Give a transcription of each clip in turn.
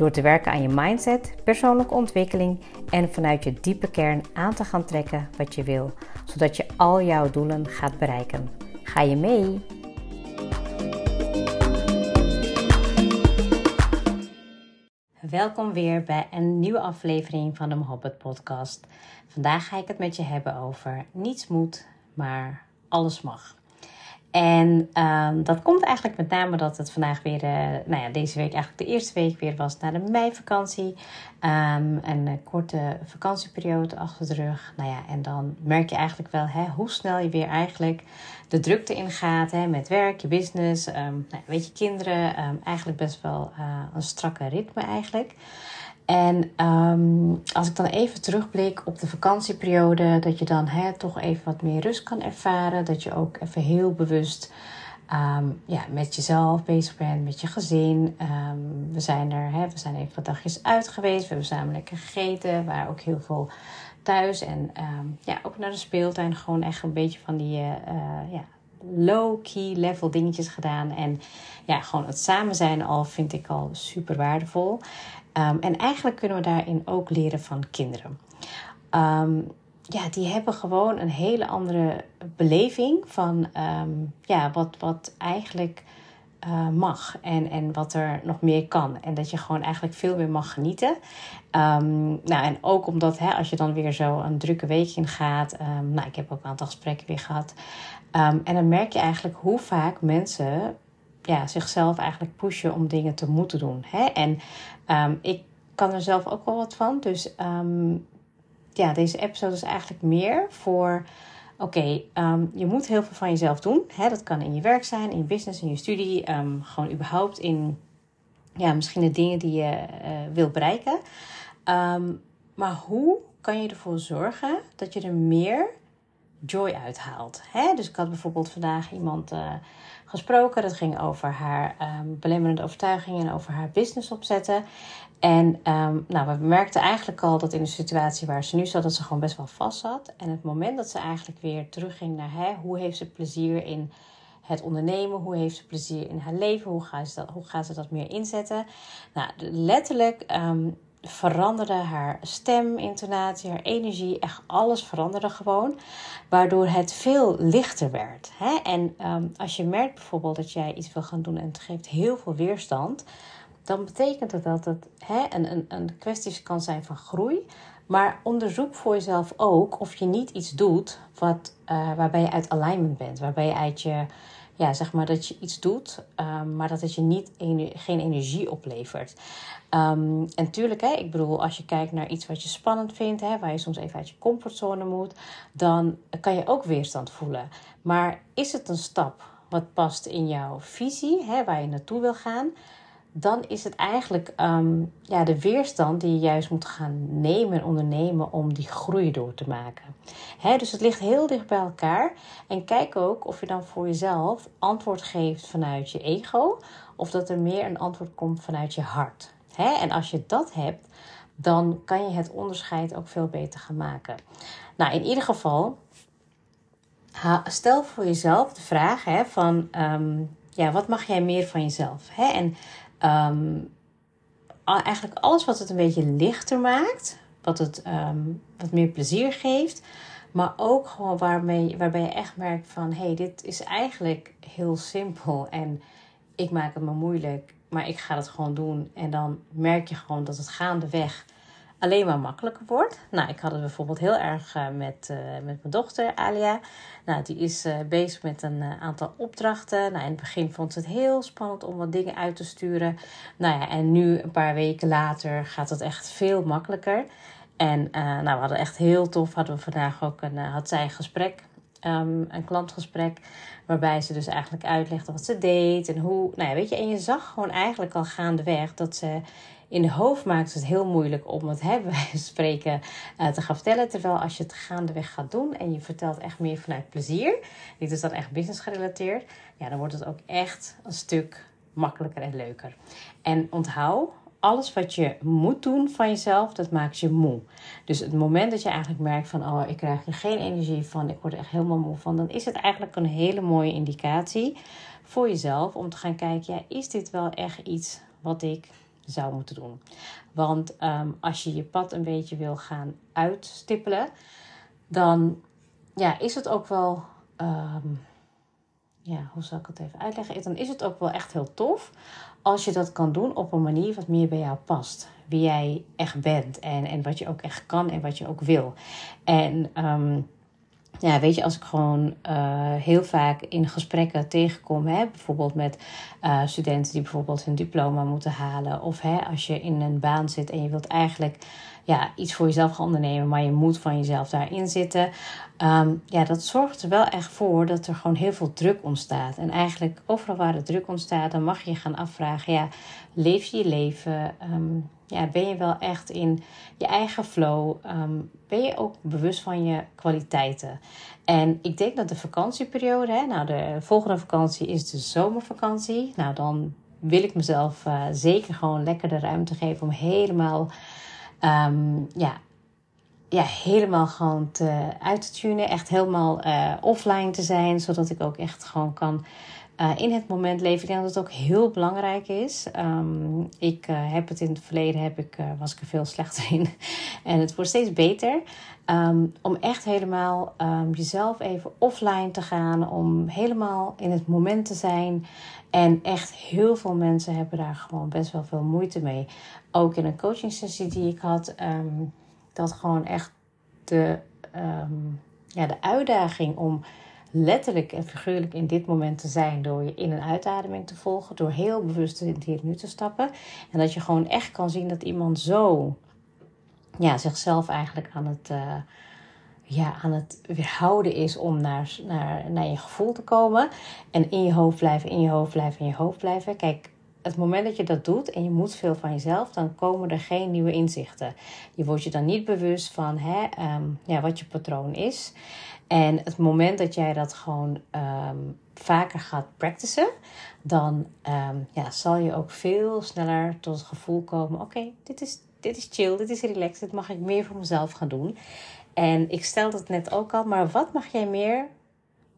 Door te werken aan je mindset, persoonlijke ontwikkeling en vanuit je diepe kern aan te gaan trekken wat je wil, zodat je al jouw doelen gaat bereiken. Ga je mee? Welkom weer bij een nieuwe aflevering van de Mohabbat Podcast. Vandaag ga ik het met je hebben over niets moet, maar alles mag. En um, dat komt eigenlijk met name dat het vandaag weer, uh, nou ja, deze week eigenlijk de eerste week weer was na de meivakantie. Um, een uh, korte vakantieperiode achter de rug. Nou ja, en dan merk je eigenlijk wel hè, hoe snel je weer eigenlijk de drukte ingaat hè, met werk, je business, um, nou, weet je, kinderen. eigenlijk best wel uh, een strakke ritme eigenlijk. En um, als ik dan even terugblik op de vakantieperiode, dat je dan hè, toch even wat meer rust kan ervaren. Dat je ook even heel bewust um, ja, met jezelf bezig bent, met je gezin. Um, we zijn er, hè, we zijn even wat dagjes uit geweest. We hebben samen lekker gegeten. waar ook heel veel thuis. En ja, ook naar de speeltuin. Gewoon echt een beetje van die uh, ja, low-key level dingetjes gedaan. En ja, gewoon het samen zijn al vind ik al super waardevol. Um, en eigenlijk kunnen we daarin ook leren van kinderen. Um, ja, die hebben gewoon een hele andere beleving van um, ja, wat, wat eigenlijk uh, mag en, en wat er nog meer kan. En dat je gewoon eigenlijk veel meer mag genieten. nou, en ook omdat hè, als je dan weer zo een drukke week in gaat. nou, ik heb ook een aantal gesprekken weer gehad. en dan merk je eigenlijk hoe vaak mensen ja, zichzelf eigenlijk pushen om dingen te moeten doen. Hè? En ik kan er zelf ook wel wat van. Dus ja, deze episode is eigenlijk meer voor. Oké, um, je moet heel veel van jezelf doen. Hè? Dat kan in je werk zijn, in je business, in je studie. gewoon überhaupt in ja, misschien de dingen die je uh, wil bereiken. maar hoe kan je ervoor zorgen dat je er meer joy uithaalt? Hè? Dus ik had bijvoorbeeld vandaag iemand. Uh, gesproken. Dat ging over haar um, belemmerende overtuigingen en over haar business opzetten. En um, nou, we merkten eigenlijk al dat in de situatie waar ze nu zat, dat ze gewoon best wel vast zat. En het moment dat ze eigenlijk weer terugging naar hè, hoe heeft ze plezier in het ondernemen, hoe heeft ze plezier in haar leven, hoe gaat ze dat, hoe gaat ze dat meer inzetten. Nou, letterlijk um, veranderde haar stem, intonatie, haar energie, echt alles veranderde gewoon. Waardoor het veel lichter werd. Hè? En um, als je merkt bijvoorbeeld dat jij iets wil gaan doen en het geeft heel veel weerstand, dan betekent het dat het hè, een, een, een kwestie kan zijn van groei. Maar onderzoek voor jezelf ook of je niet iets doet wat, uh, waarbij je uit alignment bent, waarbij je uit je ja, zeg maar dat je iets doet, um, maar dat het je niet geen energie oplevert. Um, en tuurlijk, hè, ik bedoel, als je kijkt naar iets wat je spannend vindt, hè, waar je soms even uit je comfortzone moet, dan kan je ook weerstand voelen. Maar is het een stap wat past in jouw visie, hè, waar je naartoe wil gaan? Dan is het eigenlijk um, ja, de weerstand die je juist moet gaan nemen en ondernemen om die groei door te maken. He, dus het ligt heel dicht bij elkaar. En kijk ook of je dan voor jezelf antwoord geeft vanuit je ego of dat er meer een antwoord komt vanuit je hart. He, en als je dat hebt, dan kan je het onderscheid ook veel beter gaan maken. Nou, in ieder geval, stel voor jezelf de vraag hè, van... Um, ja, wat mag jij meer van jezelf? Hè? En Um, eigenlijk alles wat het een beetje lichter maakt, wat het um, wat meer plezier geeft, maar ook gewoon waarmee, waarbij je echt merkt van hé, hey, dit is eigenlijk heel simpel en ik maak het me moeilijk, maar ik ga het gewoon doen. En dan merk je gewoon dat het gaandeweg alleen maar makkelijker wordt. Nou, ik had het bijvoorbeeld heel erg uh, met, uh, met mijn dochter Alia. Nou, die is uh, bezig met een aantal opdrachten. Nou, in het begin vond ze het heel spannend om wat dingen uit te sturen. Nou ja, en nu, een paar weken later, gaat het echt veel makkelijker. En nou, we hadden echt heel tof. Hadden we vandaag ook een, had zij een gesprek. Um, een klantgesprek. Waarbij ze dus eigenlijk uitlegde wat ze deed en hoe. Nou ja, weet je, en je zag gewoon eigenlijk al gaandeweg dat ze in de hoofd maakt het heel moeilijk om het hebben spreken uh, te gaan vertellen. Terwijl als je het gaandeweg gaat doen en je vertelt echt meer vanuit plezier, dit is dan echt business gerelateerd, ja, dan wordt het ook echt een stuk makkelijker en leuker. En onthoud, alles wat je moet doen van jezelf, dat maakt je moe. Dus het moment dat je eigenlijk merkt van, oh, ik krijg er geen energie van, ik word er echt helemaal moe van, dan is het eigenlijk een hele mooie indicatie voor jezelf om te gaan kijken, ja, is dit wel echt iets wat ik zou moeten doen? Want ehm, als je je pad een beetje wil gaan uitstippelen, dan ja, is het ook wel. Ehm, ja, hoe zal ik het even uitleggen? Dan is het ook wel echt heel tof als je dat kan doen op een manier wat meer bij jou past. Wie jij echt bent en, en wat je ook echt kan en wat je ook wil. En um, ja, weet je, als ik gewoon uh, heel vaak in gesprekken tegenkom, hè, bijvoorbeeld met uh, studenten die bijvoorbeeld hun diploma moeten halen, of hè, als je in een baan zit en je wilt eigenlijk ja, iets voor jezelf gaan ondernemen, maar je moet van jezelf daarin zitten. Um, ja, dat zorgt er wel echt voor dat er gewoon heel veel druk ontstaat. En eigenlijk overal waar er druk ontstaat, dan mag je gaan afvragen: ja, leef je je leven? Um, ja, ben je wel echt in je eigen flow? Um, ben je ook bewust van je kwaliteiten? En ik denk dat de vakantieperiode, hè, nou de volgende vakantie is de zomervakantie. Nou, dan wil ik mezelf uh, zeker gewoon lekker de ruimte geven om helemaal, um, ja, ja, helemaal gewoon te, uit te tunen. Echt helemaal uh, offline te zijn, zodat ik ook echt gewoon kan uh, in het moment leven. Ik denk dat het ook heel belangrijk is. Um, ik uh, heb het in het verleden, heb ik, uh, was ik er veel slechter in. en het wordt steeds beter. Um, om echt helemaal um, jezelf even offline te gaan. Om helemaal in het moment te zijn. En echt heel veel mensen hebben daar gewoon best wel veel moeite mee. Ook in een coaching sessie die ik had. dat gewoon echt de, ja, de uitdaging om letterlijk en figuurlijk in dit moment te zijn door je in- en uitademing te volgen, door heel bewust in het hier nu te stappen. En dat je gewoon echt kan zien dat iemand zo ja, zichzelf eigenlijk aan het, uh, ja, aan het weerhouden is om naar, naar, naar je gevoel te komen. En in je hoofd blijven, in je hoofd blijven, in je hoofd blijven. Kijk, het moment dat je dat doet en je moet veel van jezelf, dan komen er geen nieuwe inzichten. Je wordt je dan niet bewust van hè, um, ja, wat je patroon is. En het moment dat jij dat gewoon um, vaker gaat practicen, dan um, ja, zal je ook veel sneller tot het gevoel komen: oké, dit, is, dit is chill, dit is relaxed, dit mag ik meer voor mezelf gaan doen. En ik stel dat net ook al, maar wat mag jij meer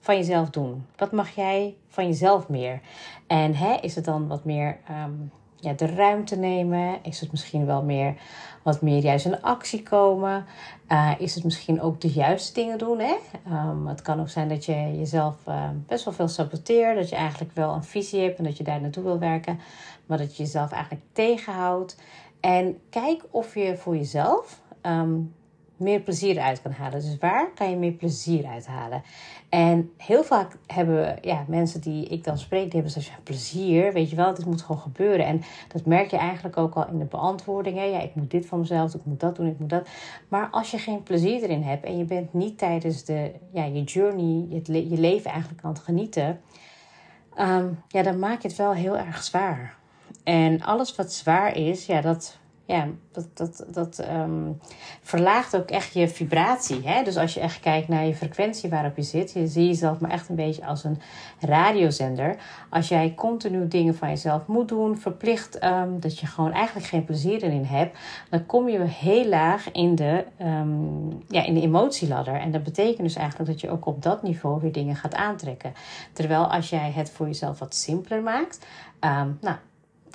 van jezelf doen? Wat mag jij van jezelf meer? En hè, is het dan wat meer um, de ruimte nemen? Is het misschien wel meer wat meer juist in actie komen? Uh, is het misschien ook de juiste dingen doen? Hè? Um, het kan ook zijn dat je jezelf uh, best wel veel saboteert. Dat je eigenlijk wel een visie hebt en dat je daar naartoe wil werken. Maar dat je jezelf eigenlijk tegenhoudt. En kijk of je voor jezelf um, meer plezier uit kan halen. Dus waar kan je meer plezier uit halen? En heel vaak hebben ja, mensen die ik dan spreek, die hebben zo'n plezier. Weet je wel, dit moet gewoon gebeuren. En dat merk je eigenlijk ook al in de beantwoordingen. Ja, ik moet dit van mezelf, ik moet dat doen, ik moet dat. Maar als je geen plezier erin hebt en je bent niet tijdens de, ja, je journey, je, je leven eigenlijk aan het genieten. Um, ja, dan maak je het wel heel erg zwaar. En alles wat zwaar is, ja, dat ja, dat, dat, dat um, verlaagt ook echt je vibratie. Hè? Dus als je echt kijkt naar je frequentie waarop je zit, je zie jezelf maar echt een beetje als een radiozender. Als jij continu dingen van jezelf moet doen, verplicht, um, dat je gewoon eigenlijk geen plezier erin hebt, dan kom je heel laag in de, um, ja, in de emotieladder. En dat betekent dus eigenlijk dat je ook op dat niveau weer dingen gaat aantrekken. Terwijl als jij het voor jezelf wat simpeler maakt, nou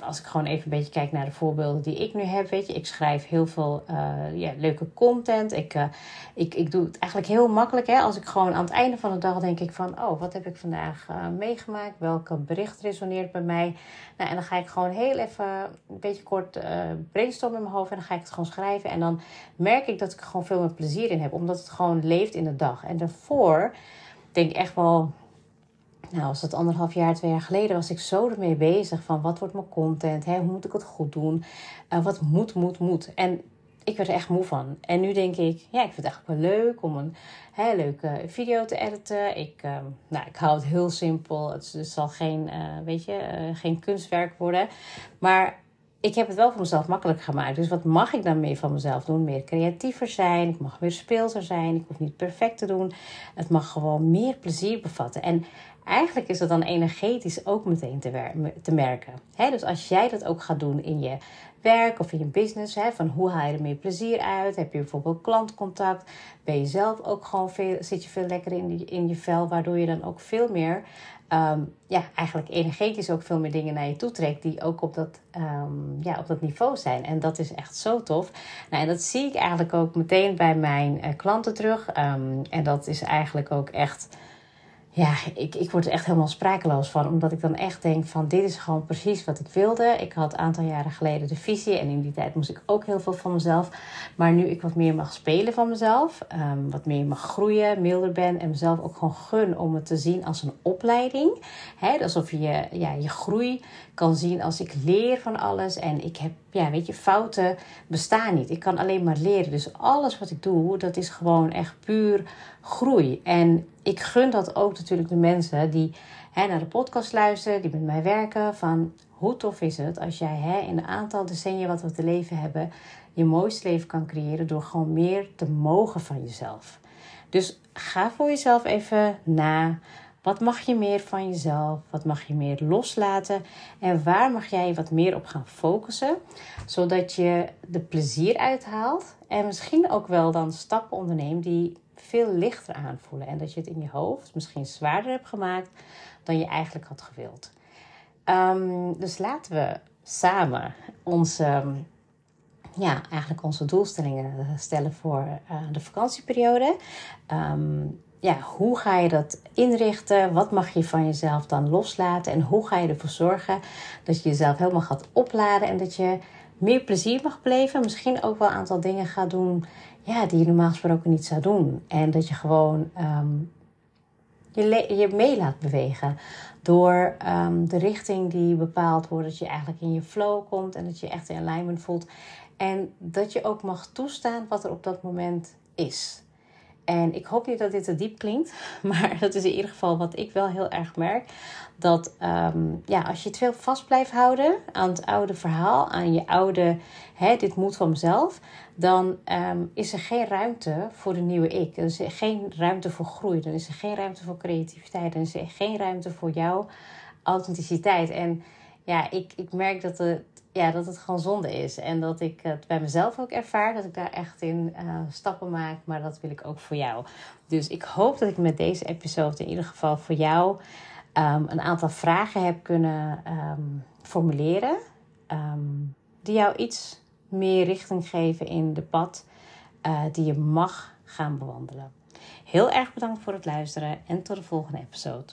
als ik gewoon even een beetje kijk naar de voorbeelden die ik nu heb, weet je, ik schrijf heel veel uh, ja, leuke content. Ik, uh, ik, ik doe het eigenlijk heel makkelijk. Hè? Als ik gewoon aan het einde van de dag denk ik van, oh, wat heb ik vandaag uh, meegemaakt? Welke bericht resoneert bij mij? Nou, en dan ga ik gewoon heel even een beetje kort brainstormen in mijn hoofd en dan ga ik het gewoon schrijven. En dan merk ik dat ik gewoon veel meer plezier in heb, omdat het gewoon leeft in de dag. En daarvoor denk ik echt wel nou, was dat anderhalf jaar, twee jaar geleden, was ik zo ermee bezig van wat wordt mijn content, hè, hoe moet ik het goed doen, uh, wat moet, moet, moet. En ik werd er echt moe van. En nu denk ik, ja, ik vind het eigenlijk wel leuk om een hè, leuke video te editen. Ik, uh, nou, ik hou het heel simpel. Het, het zal geen, uh, weet je, geen kunstwerk worden. Maar ik heb het wel voor mezelf makkelijk gemaakt. Dus wat mag ik dan meer van mezelf doen? Meer creatiever zijn. Ik mag weer speelser zijn. Ik hoef niet perfect te doen. Het mag gewoon meer plezier bevatten. En eigenlijk is dat dan energetisch ook meteen te, merken. dus als jij dat ook gaat doen in je werk of in je business, van hoe haal je er meer plezier uit? Heb je bijvoorbeeld klantcontact? Ben je zelf ook gewoon veel, zit je veel lekker in, in je vel, waardoor je dan ook veel meer Ehm, ja, eigenlijk energetisch ook veel meer dingen naar je toe trekt die ook op dat, um, ja, op dat niveau zijn. En dat is echt zo tof. Nou, en dat zie ik eigenlijk ook meteen bij mijn uh, klanten terug. Um, en dat is eigenlijk ook echt ja, ik, ik word er echt helemaal sprakeloos van. Omdat ik dan echt denk van dit is gewoon precies wat ik wilde. Ik had een aantal jaren geleden de visie. En in die tijd moest ik ook heel veel van mezelf. Maar nu ik wat meer mag spelen van mezelf. Um, wat meer mag groeien, milder ben. En mezelf ook gewoon gun om het te zien als een opleiding. He, alsof je ja, je groei kan zien als ik leer van alles. En ik heb, ja, weet je, fouten bestaan niet. Ik kan alleen maar leren. Dus alles wat ik doe, dat is gewoon echt puur groei. En ik gun dat ook natuurlijk de mensen die hè, naar de podcast luisteren, die met mij werken. Van hoe tof is het als jij hè, in een aantal decennia wat we te leven hebben, je mooiste leven kan creëren door gewoon meer te mogen van jezelf. Dus ga voor jezelf even na. Wat mag je meer van jezelf? Wat mag je meer loslaten? En waar mag jij wat meer op gaan focussen? Zodat je de plezier uithaalt en misschien ook wel dan stappen onderneemt die veel lichter aanvoelen. En dat je het in je hoofd misschien zwaarder hebt gemaakt dan je eigenlijk had gewild. Ehm, dus laten we samen onze, ja, eigenlijk onze doelstellingen stellen voor uh, de vakantieperiode. Ehm, ja, hoe ga je dat inrichten? Wat mag je van jezelf dan loslaten? En hoe ga je ervoor zorgen dat je jezelf helemaal gaat opladen en dat je meer plezier mag beleven? Misschien ook wel een aantal dingen gaat doen ja, die je normaal gesproken niet zou doen. En dat je gewoon ehm, je, je mee laat bewegen. Door ehm, de richting die bepaald wordt, dat je eigenlijk in je flow komt en dat je echt in alignment voelt. En dat je ook mag toestaan wat er op dat moment is. En ik hoop niet dat dit te diep klinkt, maar dat is in ieder geval wat ik wel heel erg merk. Dat ehm, ja, als je te veel vast blijft houden aan het oude verhaal, aan je oude, hè, dit moet van mezelf, dan ehm, is er geen ruimte voor de nieuwe ik. Er is geen ruimte voor groei, dan is er geen ruimte voor creativiteit, dan is er geen ruimte voor jouw authenticiteit. En ja, ik, ik merk dat het, ja, dat het gewoon zonde is. En dat ik het bij mezelf ook ervaar. Dat ik daar echt in uh, stappen maak. Maar dat wil ik ook voor jou. Dus ik hoop dat ik met deze episode in ieder geval voor jou um, een aantal vragen heb kunnen um, formuleren. Um, die jou iets meer richting geven in de pad uh, die je mag gaan bewandelen. Heel erg bedankt voor het luisteren en tot de volgende episode.